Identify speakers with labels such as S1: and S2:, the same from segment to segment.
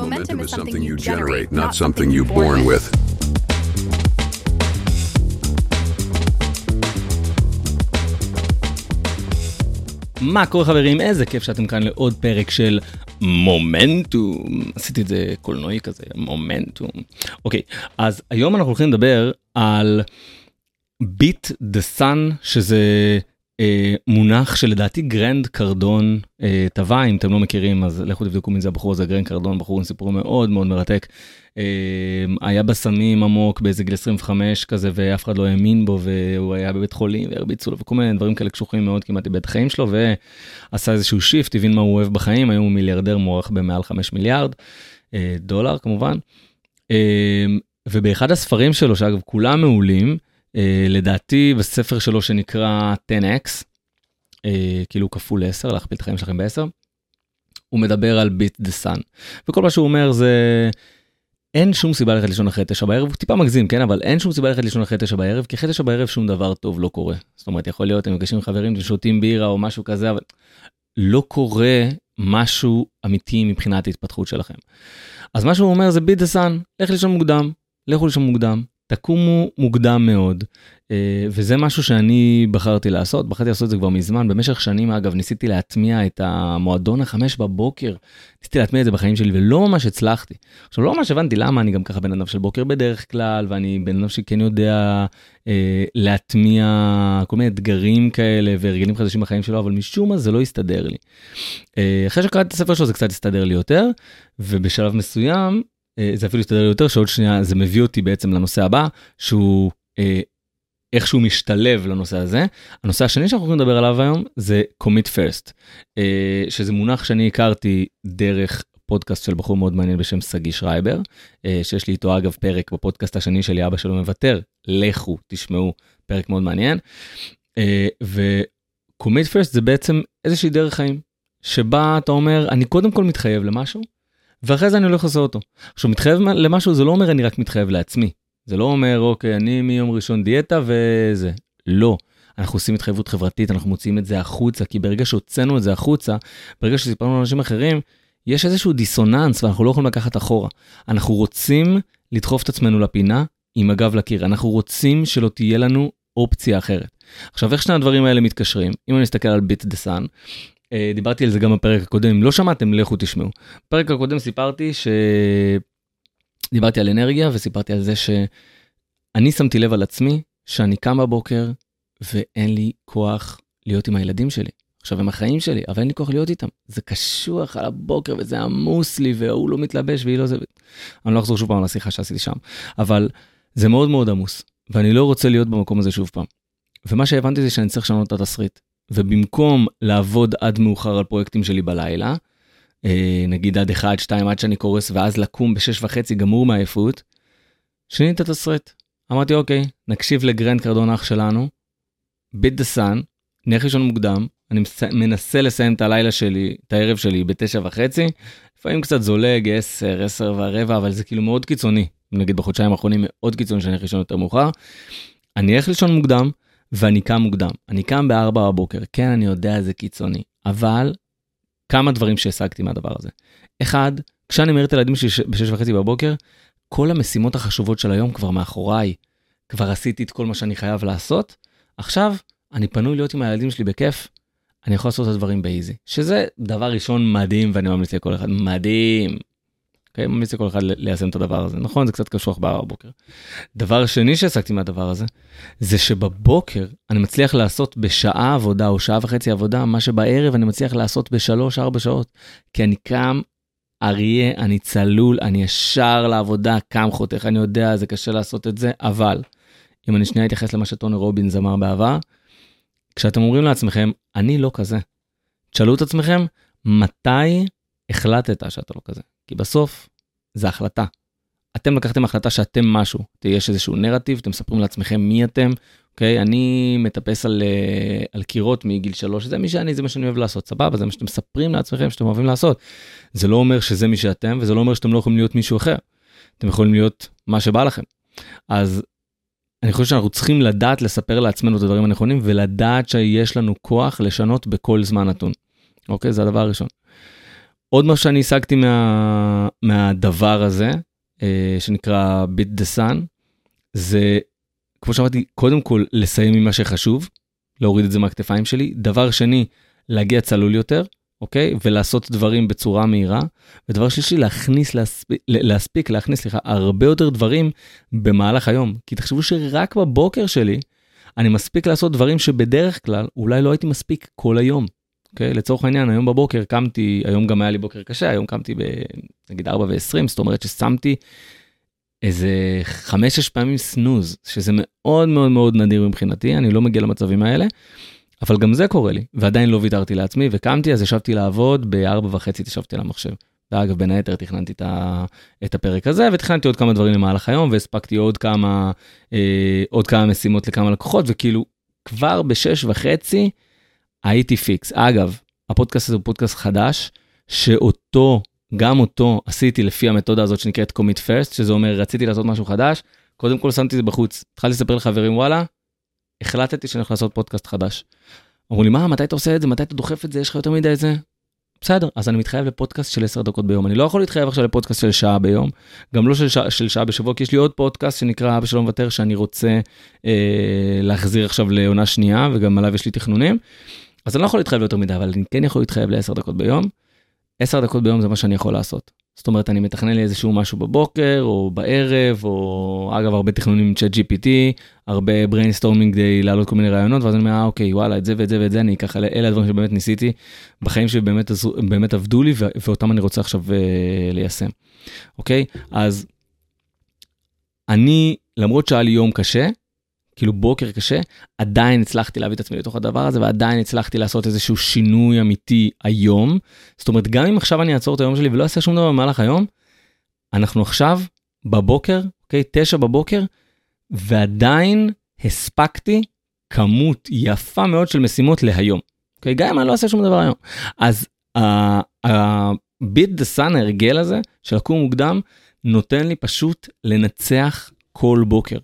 S1: Momentum is something you generate, not something you're born with.
S2: מה קורה חברים? איזה כיף שאתם כאן לעוד פרק של מומנטום. עשיתי את זה קולנועי כזה, מומנטום. אוקיי, אז היום אנחנו הולכים לדבר על beat the sun, שזה מונח שלדעתי גרנט קרדון אה, טבע, אם אתם לא מכירים אז לכו תבדקו מי זה הבחור הזה, גרנט קרדון, בחור עם סיפור מאוד מאוד מרתק. אה, היה בסמים עמוק באיזה גיל 25 כזה ואף אחד לא האמין בו והוא היה בבית חולים והרביצו לו וכל מיני דברים כאלה קשוחים מאוד כמעט איבד החיים שלו ועשה איזשהו שיפט, הבין מה הוא אוהב בחיים, היום הוא מיליארדר מוערך במעל 5 מיליארד אה, דולר כמובן. אה, ובאחד הספרים שלו שאגב כולם מעולים, אה, לדעתי בספר שלו שנקרא 10x, אה, כאילו כפול 10, להכפיל את החיים שלכם ב-10, הוא מדבר על beat the sun. וכל מה שהוא אומר זה, אין שום סיבה ללכת לישון אחרי תשע בערב, הוא טיפה מגזים, כן, אבל אין שום סיבה ללכת לישון אחרי תשע בערב, כי אחרי תשע בערב שום דבר טוב לא קורה. זאת אומרת, יכול להיות, הם נפגשים עם חברים ושותים בירה או משהו כזה, אבל לא קורה משהו אמיתי מבחינת ההתפתחות שלכם. אז מה שהוא אומר זה beat the sun, לך לישון מוקדם, לכו לישון מוקדם, תקומו מוקדם מאוד, אה, וזה משהו שאני בחרתי לעשות, בחרתי לעשות את זה כבר מזמן, במשך שנים אגב ניסיתי להטמיע את המועדון החמש בבוקר, ניסיתי להטמיע את זה בחיים שלי ולא ממש הצלחתי. עכשיו לא ממש הבנתי למה אני גם ככה בן אדם של בוקר בדרך כלל, ואני בן אדם שכן יודע אה, להטמיע כל מיני אתגרים כאלה והרגלים חדשים בחיים שלו, אבל משום מה זה לא הסתדר לי. אה, אחרי שקראתי את הספר שלו זה קצת הסתדר לי יותר, ובשלב מסוים זה אפילו יסתדר יותר שעוד שנייה זה מביא אותי בעצם לנושא הבא שהוא אה, איכשהו משתלב לנושא הזה. הנושא השני שאנחנו הולכים לדבר עליו היום זה commit first אה, שזה מונח שאני הכרתי דרך פודקאסט של בחור מאוד מעניין בשם שגיא שרייבר אה, שיש לי איתו אגב פרק בפודקאסט השני שלי אבא שלו מוותר לכו תשמעו פרק מאוד מעניין. אה, ו-commit first זה בעצם איזושהי דרך חיים שבה אתה אומר אני קודם כל מתחייב למשהו. ואחרי זה אני הולך לעשות אותו. עכשיו מתחייב למשהו זה לא אומר אני רק מתחייב לעצמי. זה לא אומר אוקיי אני מיום ראשון דיאטה וזה. לא. אנחנו עושים התחייבות חברתית אנחנו מוציאים את זה החוצה כי ברגע שהוצאנו את זה החוצה ברגע שסיפרנו לאנשים אחרים יש איזשהו דיסוננס ואנחנו לא יכולים לקחת אחורה. אנחנו רוצים לדחוף את עצמנו לפינה עם הגב לקיר אנחנו רוצים שלא תהיה לנו אופציה אחרת. עכשיו איך שני הדברים האלה מתקשרים אם אני מסתכל על ביט דה סאן דיברתי על זה גם בפרק הקודם, לא שמעתם, לכו תשמעו. בפרק הקודם סיפרתי ש... דיברתי על אנרגיה וסיפרתי על זה שאני שמתי לב על עצמי שאני קם בבוקר ואין לי כוח להיות עם הילדים שלי. עכשיו הם החיים שלי, אבל אין לי כוח להיות איתם. זה קשוח על הבוקר וזה עמוס לי והוא לא מתלבש והיא לא זה. אני לא אחזור שוב פעם על השיחה שעשיתי שם, אבל זה מאוד מאוד עמוס ואני לא רוצה להיות במקום הזה שוב פעם. ומה שהבנתי זה שאני צריך לשנות את התסריט. ובמקום לעבוד עד מאוחר על פרויקטים שלי בלילה, אה, נגיד עד 1, 2, עד שאני קורס, ואז לקום ב-6 וחצי גמור מעייפות, שיניתי את התסריט. אמרתי, אוקיי, נקשיב לגרנט קרדון אח שלנו, beat the sun, נלך לישון מוקדם, אני מנסה לסיים את הלילה שלי, את הערב שלי בתשע וחצי, לפעמים קצת זולג 10, 10 ורבע, אבל זה כאילו מאוד קיצוני. נגיד בחודשיים האחרונים מאוד קיצוני שאני אלך לישון יותר מאוחר. אני אלך לישון מוקדם, ואני קם מוקדם. אני קם ב-4 בבוקר, כן, אני יודע, זה קיצוני, אבל כמה דברים שהשגתי מהדבר הזה. אחד, כשאני מעיר את הילדים שלי ב-6 וחצי בבוקר, כל המשימות החשובות של היום כבר מאחוריי. כבר עשיתי את כל מה שאני חייב לעשות, עכשיו אני פנוי להיות עם הילדים שלי בכיף, אני יכול לעשות את הדברים באיזי. שזה דבר ראשון מדהים ואני ממליץ לכל אחד, מדהים. אוקיי? ממליץ לכל אחד ליישם את הדבר הזה. נכון, זה קצת קשוח בבוקר. דבר שני שהעסקתי מהדבר הזה, זה שבבוקר אני מצליח לעשות בשעה עבודה או שעה וחצי עבודה, מה שבערב אני מצליח לעשות בשלוש, ארבע שעות. כי אני קם אריה, אני צלול, אני ישר לעבודה, קם חותך, אני יודע, זה קשה לעשות את זה, אבל אם אני שנייה אתייחס למה שטוני רובינס אמר בעבר, כשאתם אומרים לעצמכם, אני לא כזה, תשאלו את עצמכם, מתי החלטת שאתה לא כזה? כי בסוף זה החלטה. אתם לקחתם החלטה שאתם משהו, יש איזשהו נרטיב, אתם מספרים לעצמכם מי אתם, אוקיי? אני מטפס על, אה, על קירות מגיל שלוש, זה מי שאני, זה מה שאני אוהב לעשות, סבבה, זה מה שאתם מספרים לעצמכם שאתם אוהבים לעשות. זה לא אומר שזה מי שאתם, וזה לא אומר שאתם לא יכולים להיות מישהו אחר. אתם יכולים להיות מה שבא לכם. אז אני חושב שאנחנו צריכים לדעת לספר לעצמנו את הדברים הנכונים, ולדעת שיש לנו כוח לשנות בכל זמן נתון. אוקיי? זה הדבר הראשון. עוד משהו שאני השגתי מה, מהדבר הזה, אה, שנקרא ביט דה סאן, זה, כמו שאמרתי, קודם כל לסיים עם מה שחשוב, להוריד את זה מהכתפיים שלי. דבר שני, להגיע צלול יותר, אוקיי? ולעשות דברים בצורה מהירה. ודבר שלישי, להכניס, להספיק, להספיק להכניס, סליחה, הרבה יותר דברים במהלך היום. כי תחשבו שרק בבוקר שלי, אני מספיק לעשות דברים שבדרך כלל אולי לא הייתי מספיק כל היום. אוקיי? לצורך העניין, היום בבוקר קמתי, היום גם היה לי בוקר קשה, היום קמתי בנגיד 4 ו-20, זאת אומרת ששמתי איזה 5-6 פעמים סנוז, שזה מאוד מאוד מאוד נדיר מבחינתי, אני לא מגיע למצבים האלה, אבל גם זה קורה לי, ועדיין לא ויתרתי לעצמי, וקמתי, אז ישבתי לעבוד, ב-4 וחצי ישבתי על המחשב. ואגב, בין היתר תכננתי את, ה, את הפרק הזה, ותכננתי עוד כמה דברים למהלך היום, והספקתי עוד כמה, אה, עוד כמה משימות לכמה לקוחות, וכאילו, כבר בשש וחצי הייתי פיקס. אגב, הפודקאסט הזה הוא פודקאסט חדש, שאותו, גם אותו עשיתי לפי המתודה הזאת שנקראת commit first, שזה אומר, רציתי לעשות משהו חדש, קודם כל שמתי את זה בחוץ. התחלתי לספר לחברים, וואלה, החלטתי שאני הולך לעשות פודקאסט חדש. אמרו לי, מה, מתי אתה עושה את זה? מתי אתה דוחף את זה? יש לך יותר מדי את זה? בסדר, אז אני מתחייב לפודקאסט של 10 דקות ביום. אני לא יכול להתחייב עכשיו לפודקאסט של שעה ביום, גם לא של, שע, של שעה בשבוע, כי יש לי עוד פודקאסט שנקרא אבא שלא מוותר, שאני רוצה אה, להחזיר עכשיו לעונה שנייה, וגם עליו יש לי תכנונים. אז אני לא יכול להתחייב ליותר מדי, אבל אני כן יכול להתחייב ל-10 דקות ביום. 10 דקות ביום זה מה שאני יכול לעשות. זאת אומרת, אני מתכנן לי איזשהו משהו בבוקר, או בערב, או אגב, הרבה תכנונים עם צ'אט GPT, הרבה brainstorming כדי להעלות כל מיני רעיונות, ואז אני אומר, אה, אוקיי, וואלה, את זה ואת זה ואת זה, אני ככה, אלה הדברים שבאמת ניסיתי, בחיים שבאמת באמת עבדו לי, ואותם אני רוצה עכשיו uh, ליישם. אוקיי? אז אני, למרות שהיה לי יום קשה, כאילו בוקר קשה, עדיין הצלחתי להביא את עצמי לתוך הדבר הזה, ועדיין הצלחתי לעשות איזשהו שינוי אמיתי היום. זאת אומרת, גם אם עכשיו אני אעצור את היום שלי ולא אעשה שום דבר במהלך היום, אנחנו עכשיו בבוקר, אוקיי, תשע בבוקר, ועדיין הספקתי כמות יפה מאוד של משימות להיום. אוקיי, גם אם אני לא אעשה שום דבר היום. אז הביט דה סאן, ההרגל הזה של לקום מוקדם, נותן לי פשוט לנצח כל בוקר.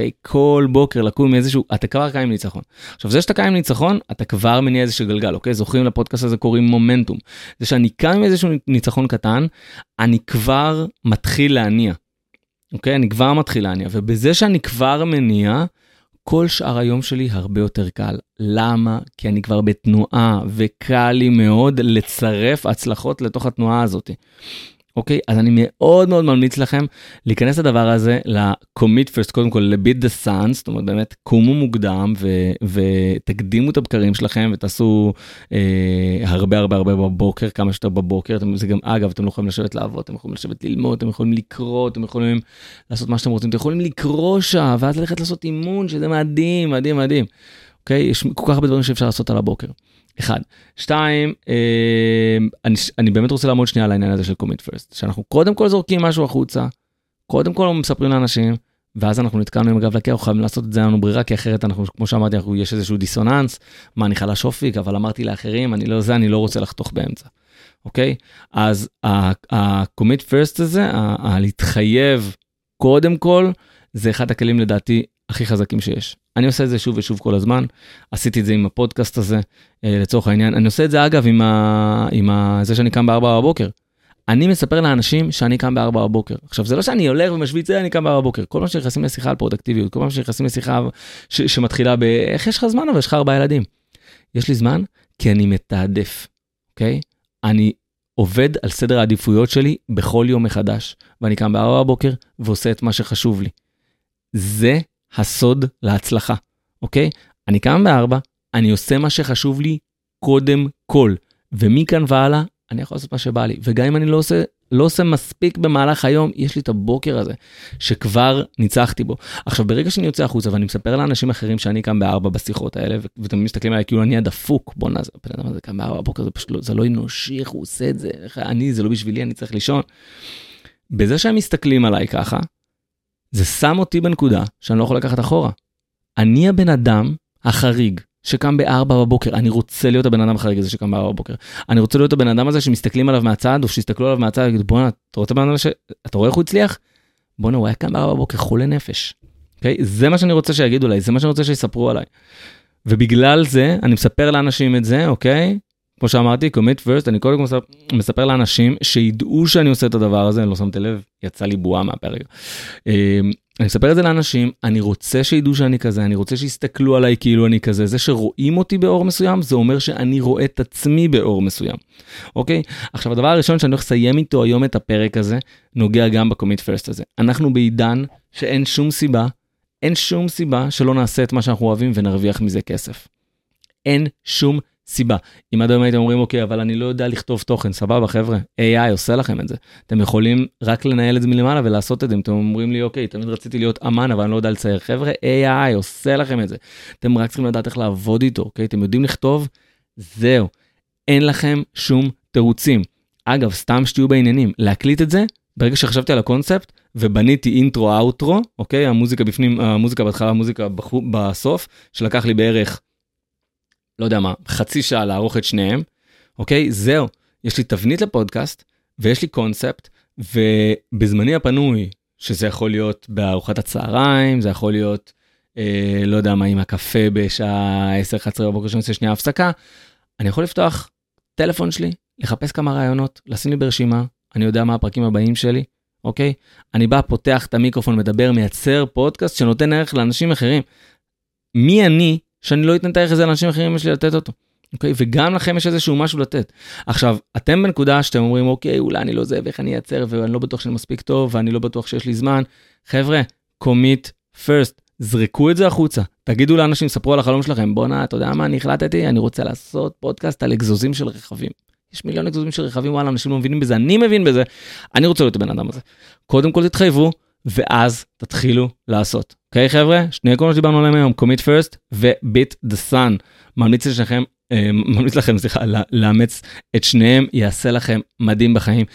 S2: אוקיי? כל בוקר לקום עם איזשהו, אתה כבר קיים ניצחון. עכשיו זה שאתה קיים ניצחון, אתה כבר מניע איזשהו גלגל, אוקיי? זוכרים לפודקאסט הזה קוראים מומנטום. זה שאני קם עם איזשהו ניצחון קטן, אני כבר מתחיל להניע. אוקיי? אני כבר מתחיל להניע, ובזה שאני כבר מניע, כל שאר היום שלי הרבה יותר קל. למה? כי אני כבר בתנועה, וקל לי מאוד לצרף הצלחות לתוך התנועה הזאת. אוקיי? אז אני מאוד מאוד ממליץ לכם להיכנס לדבר הזה, ל-commit first, קודם כל ל-beat the sun, זאת אומרת באמת קומו מוקדם ו- ותקדימו את הבקרים שלכם ותעשו אה, הרבה הרבה הרבה בבוקר, כמה שיותר בבוקר. אתם, זה גם, אגב, אתם לא יכולים לשבת לעבוד, אתם יכולים לשבת ללמוד, אתם יכולים לקרוא, אתם יכולים לעשות מה שאתם רוצים, אתם יכולים לקרוא שעה ואז ללכת לעשות אימון, שזה מדהים, מדהים, מדהים. אוקיי? יש כל כך הרבה דברים שאפשר לעשות על הבוקר. אחד. שתיים, אה, אני, אני באמת רוצה לעמוד שנייה על העניין הזה של קומיט פרסט, שאנחנו קודם כל זורקים משהו החוצה, קודם כל מספרים לאנשים, ואז אנחנו נתקענו עם הגב לקר, אנחנו חייבים לעשות את זה, אין לנו ברירה, כי אחרת אנחנו, כמו שאמרתי, אנחנו, יש איזשהו דיסוננס, מה, אני חלש אופיק, אבל אמרתי לאחרים, אני לא זה, אני לא רוצה לחתוך באמצע, אוקיי? אז ה-commit first הזה, הלהתחייב קודם כל, זה אחד הכלים לדעתי הכי חזקים שיש. אני עושה את זה שוב ושוב כל הזמן, עשיתי את זה עם הפודקאסט הזה, אה, לצורך העניין. אני עושה את זה אגב עם, ה... עם ה... זה שאני קם ב-4 בבוקר. אני מספר לאנשים שאני קם ב-4 בבוקר. עכשיו, זה לא שאני הולך ומשוויץ, זה אני קם ב-4 בבוקר. כל מה שנכנסים לשיחה על פרודקטיביות, כל מה שנכנסים לשיחה ש... שמתחילה ב... איך יש לך זמן אבל יש לך ארבעה ילדים. יש לי זמן כי אני מתעדף, אוקיי? אני עובד על סדר העדיפויות שלי בכל יום מחדש, ואני קם ב-4 בבוקר ועושה את מה שחשוב לי. זה הסוד להצלחה, אוקיי? אני קם בארבע, אני עושה מה שחשוב לי קודם כל, ומכאן והלאה אני יכול לעשות מה שבא לי, וגם אם אני לא עושה, לא עושה מספיק במהלך היום, יש לי את הבוקר הזה, שכבר ניצחתי בו. עכשיו, ברגע שאני יוצא החוצה ואני מספר לאנשים אחרים שאני קם בארבע בשיחות האלה, ואתם מסתכלים עליי כאילו אני הדפוק, בואנה, הבן אדם הזה קם בארבע בבוקר, זה פשוט לא, זה לא אנושי, איך הוא עושה את זה, איך אני, זה לא בשבילי, אני צריך לישון. בזה שהם מסתכלים עליי ככה, זה שם אותי בנקודה שאני לא יכול לקחת אחורה. אני הבן אדם החריג שקם ב-4 בבוקר, אני רוצה להיות הבן אדם החריג הזה שקם ב-4 בבוקר. אני רוצה להיות הבן אדם הזה שמסתכלים עליו מהצד, או שיסתכלו עליו מהצד ויגידו, בואנה, אתה רוצה בן אדם ש... אתה רואה איך הוא הצליח? בואנה, הוא היה קם ב-4 בבוקר, חולה נפש. Okay? אוקיי? זה מה שאני רוצה שיגידו עליי, זה מה שאני רוצה שיספרו עליי. ובגלל זה, אני מספר לאנשים את זה, אוקיי? Okay? כמו שאמרתי, commit first, אני קודם כל מספר, מספר לאנשים שידעו שאני עושה את הדבר הזה, אני לא שמתי לב, יצא לי בועה מהפרק. אה, אני מספר את זה לאנשים, אני רוצה שידעו שאני כזה, אני רוצה שיסתכלו עליי כאילו אני כזה. זה שרואים אותי באור מסוים, זה אומר שאני רואה את עצמי באור מסוים, אוקיי? עכשיו, הדבר הראשון שאני הולך לסיים איתו היום את הפרק הזה, נוגע גם בקומיט פרסט הזה. אנחנו בעידן שאין שום סיבה, אין שום סיבה שלא נעשה את מה שאנחנו אוהבים ונרוויח מזה כסף. אין שום סיבה. אם עד היום הייתם אומרים, אוקיי, אבל אני לא יודע לכתוב תוכן, סבבה, חבר'ה, AI עושה לכם את זה. אתם יכולים רק לנהל את זה מלמעלה ולעשות את זה. אם אתם אומרים לי, אוקיי, תמיד רציתי להיות אמן, אבל אני לא יודע לצייר. חבר'ה, AI עושה לכם את זה. אתם רק צריכים לדעת איך לעבוד איתו, אוקיי? אתם יודעים לכתוב, זהו. אין לכם שום תירוצים. אגב, סתם שתהיו בעניינים, להקליט את זה, ברגע שחשבתי על הקונספט ובניתי אינטרו אאוטרו, אוקיי? המוזיקה בפנים, המוזיקה בהתחלה, המוזיקה בסוף, שלקח לי בערך לא יודע מה, חצי שעה לערוך את שניהם, אוקיי? זהו, יש לי תבנית לפודקאסט, ויש לי קונספט, ובזמני הפנוי, שזה יכול להיות בארוחת הצהריים, זה יכול להיות, אה, לא יודע מה, עם הקפה בשעה 10-11 בבוקר שאני עושה שנייה הפסקה, אני יכול לפתוח טלפון שלי, לחפש כמה רעיונות, לשים לי ברשימה, אני יודע מה הפרקים הבאים שלי, אוקיי? אני בא, פותח את המיקרופון, מדבר, מייצר פודקאסט שנותן ערך לאנשים אחרים. מי אני שאני לא אתן את הערך הזה לאנשים אחרים יש לי לתת אותו. אוקיי? וגם לכם יש איזשהו משהו לתת. עכשיו, אתם בנקודה שאתם אומרים, אוקיי, אולי אני לא זה, ואיך אני אייצר, ואני לא בטוח שאני מספיק טוב, ואני לא בטוח שיש לי זמן. חבר'ה, commit first, זרקו את זה החוצה. תגידו לאנשים, ספרו על החלום שלכם, בואנה, אתה יודע מה, אני החלטתי, אני רוצה לעשות פודקאסט על אגזוזים של רכבים. יש מיליון אגזוזים של רכבים, וואלה, אנשים לא מבינים בזה, אני מבין בזה, אני רוצה להיות הבן אדם הזה. קודם כל תתחייבו, ואז תתחילו לעשות. אוקיי okay, חבר'ה? שני עקרונות שדיברנו עליהם היום, commit first ו-bit the sun. ממליץ לכם, אה, ממליץ לכם, סליחה, לאמץ את שניהם, יעשה לכם מדהים בחיים.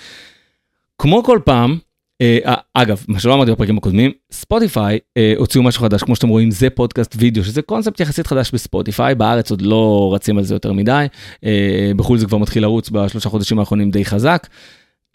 S2: כמו כל פעם, אה, אגב, מה שלא אמרתי בפרקים הקודמים, ספוטיפיי אה, הוציאו משהו חדש, כמו שאתם רואים, זה פודקאסט וידאו, שזה קונספט יחסית חדש בספוטיפיי, בארץ עוד לא רצים על זה יותר מדי, אה, בחו"ל זה כבר מתחיל לרוץ בשלושה חודשים האחרונים די חזק.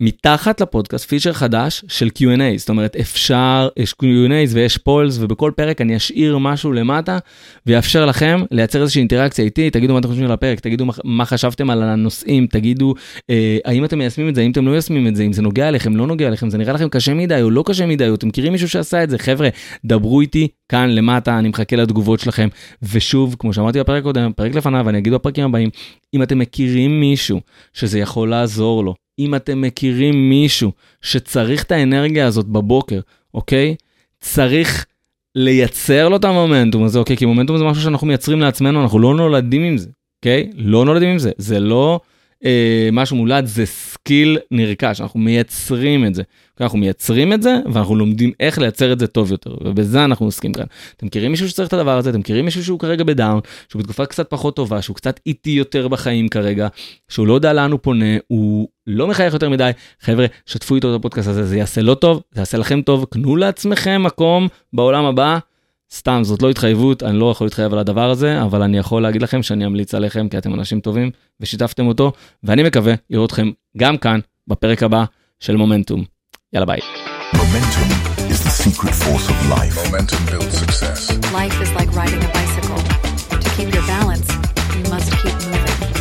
S2: מתחת לפודקאסט פיצ'ר חדש של Q&A, זאת אומרת אפשר, יש Q&A ויש polls ובכל פרק אני אשאיר משהו למטה ויאפשר לכם לייצר איזושהי אינטראקציה איתי, תגידו מה אתם חושבים על הפרק, תגידו מה, מה חשבתם על הנושאים, תגידו אה, האם אתם מיישמים את זה, האם אתם לא מיישמים את זה, אם זה נוגע אליכם, לא נוגע אליכם, זה נראה לכם קשה מדי או לא קשה מדי, או אתם מכירים מישהו שעשה את זה, חבר'ה, דברו איתי כאן למטה, אני מחכה לתגובות שלכם, ושוב, כמו שאמרתי בפרק קודם, פרק לפניו, ואני אגיד בפרקים הבאים, אם אתם מכירים מישהו שזה יכול לעזור לו, אם אתם מכירים מישהו שצריך את האנרגיה הזאת בבוקר, אוקיי? צריך לייצר לו את המומנטום הזה, אוקיי? כי מומנטום זה משהו שאנחנו מייצרים לעצמנו, אנחנו לא נולדים עם זה, אוקיי? לא נולדים עם זה. זה לא משהו מולד, זה skill נרכש, אנחנו מייצרים את זה. אנחנו מייצרים את זה, ואנחנו לומדים איך לייצר את זה טוב יותר, ובזה אנחנו עוסקים כאן. אתם מכירים מישהו שצריך את הדבר הזה, אתם מכירים מישהו שהוא כרגע ב down, שהוא בתקופה קצת פחות טובה, שהוא קצת איטי יותר בחיים כרגע, שהוא לא יודע לאן הוא פונה, הוא לא מחייך יותר מדי, חבר'ה, שתפו איתו את הפודקאסט הזה, זה יעשה לו טוב, זה יעשה לכם טוב, קנו לעצמכם מקום בעולם הבא. סתם, זאת לא התחייבות, אני לא יכול להתחייב על הדבר הזה, אבל אני יכול להגיד לכם שאני אמליץ עליכם, כי אתם אנשים טובים, ושיתפתם אותו, ואני מקווה לראות אתכם גם כאן, בפרק הבא של מומנטום. יאללה ביי. Momentum is the secret force of life. Momentum builds success. Life is like riding a bicycle. To keep your balance, you must keep moving.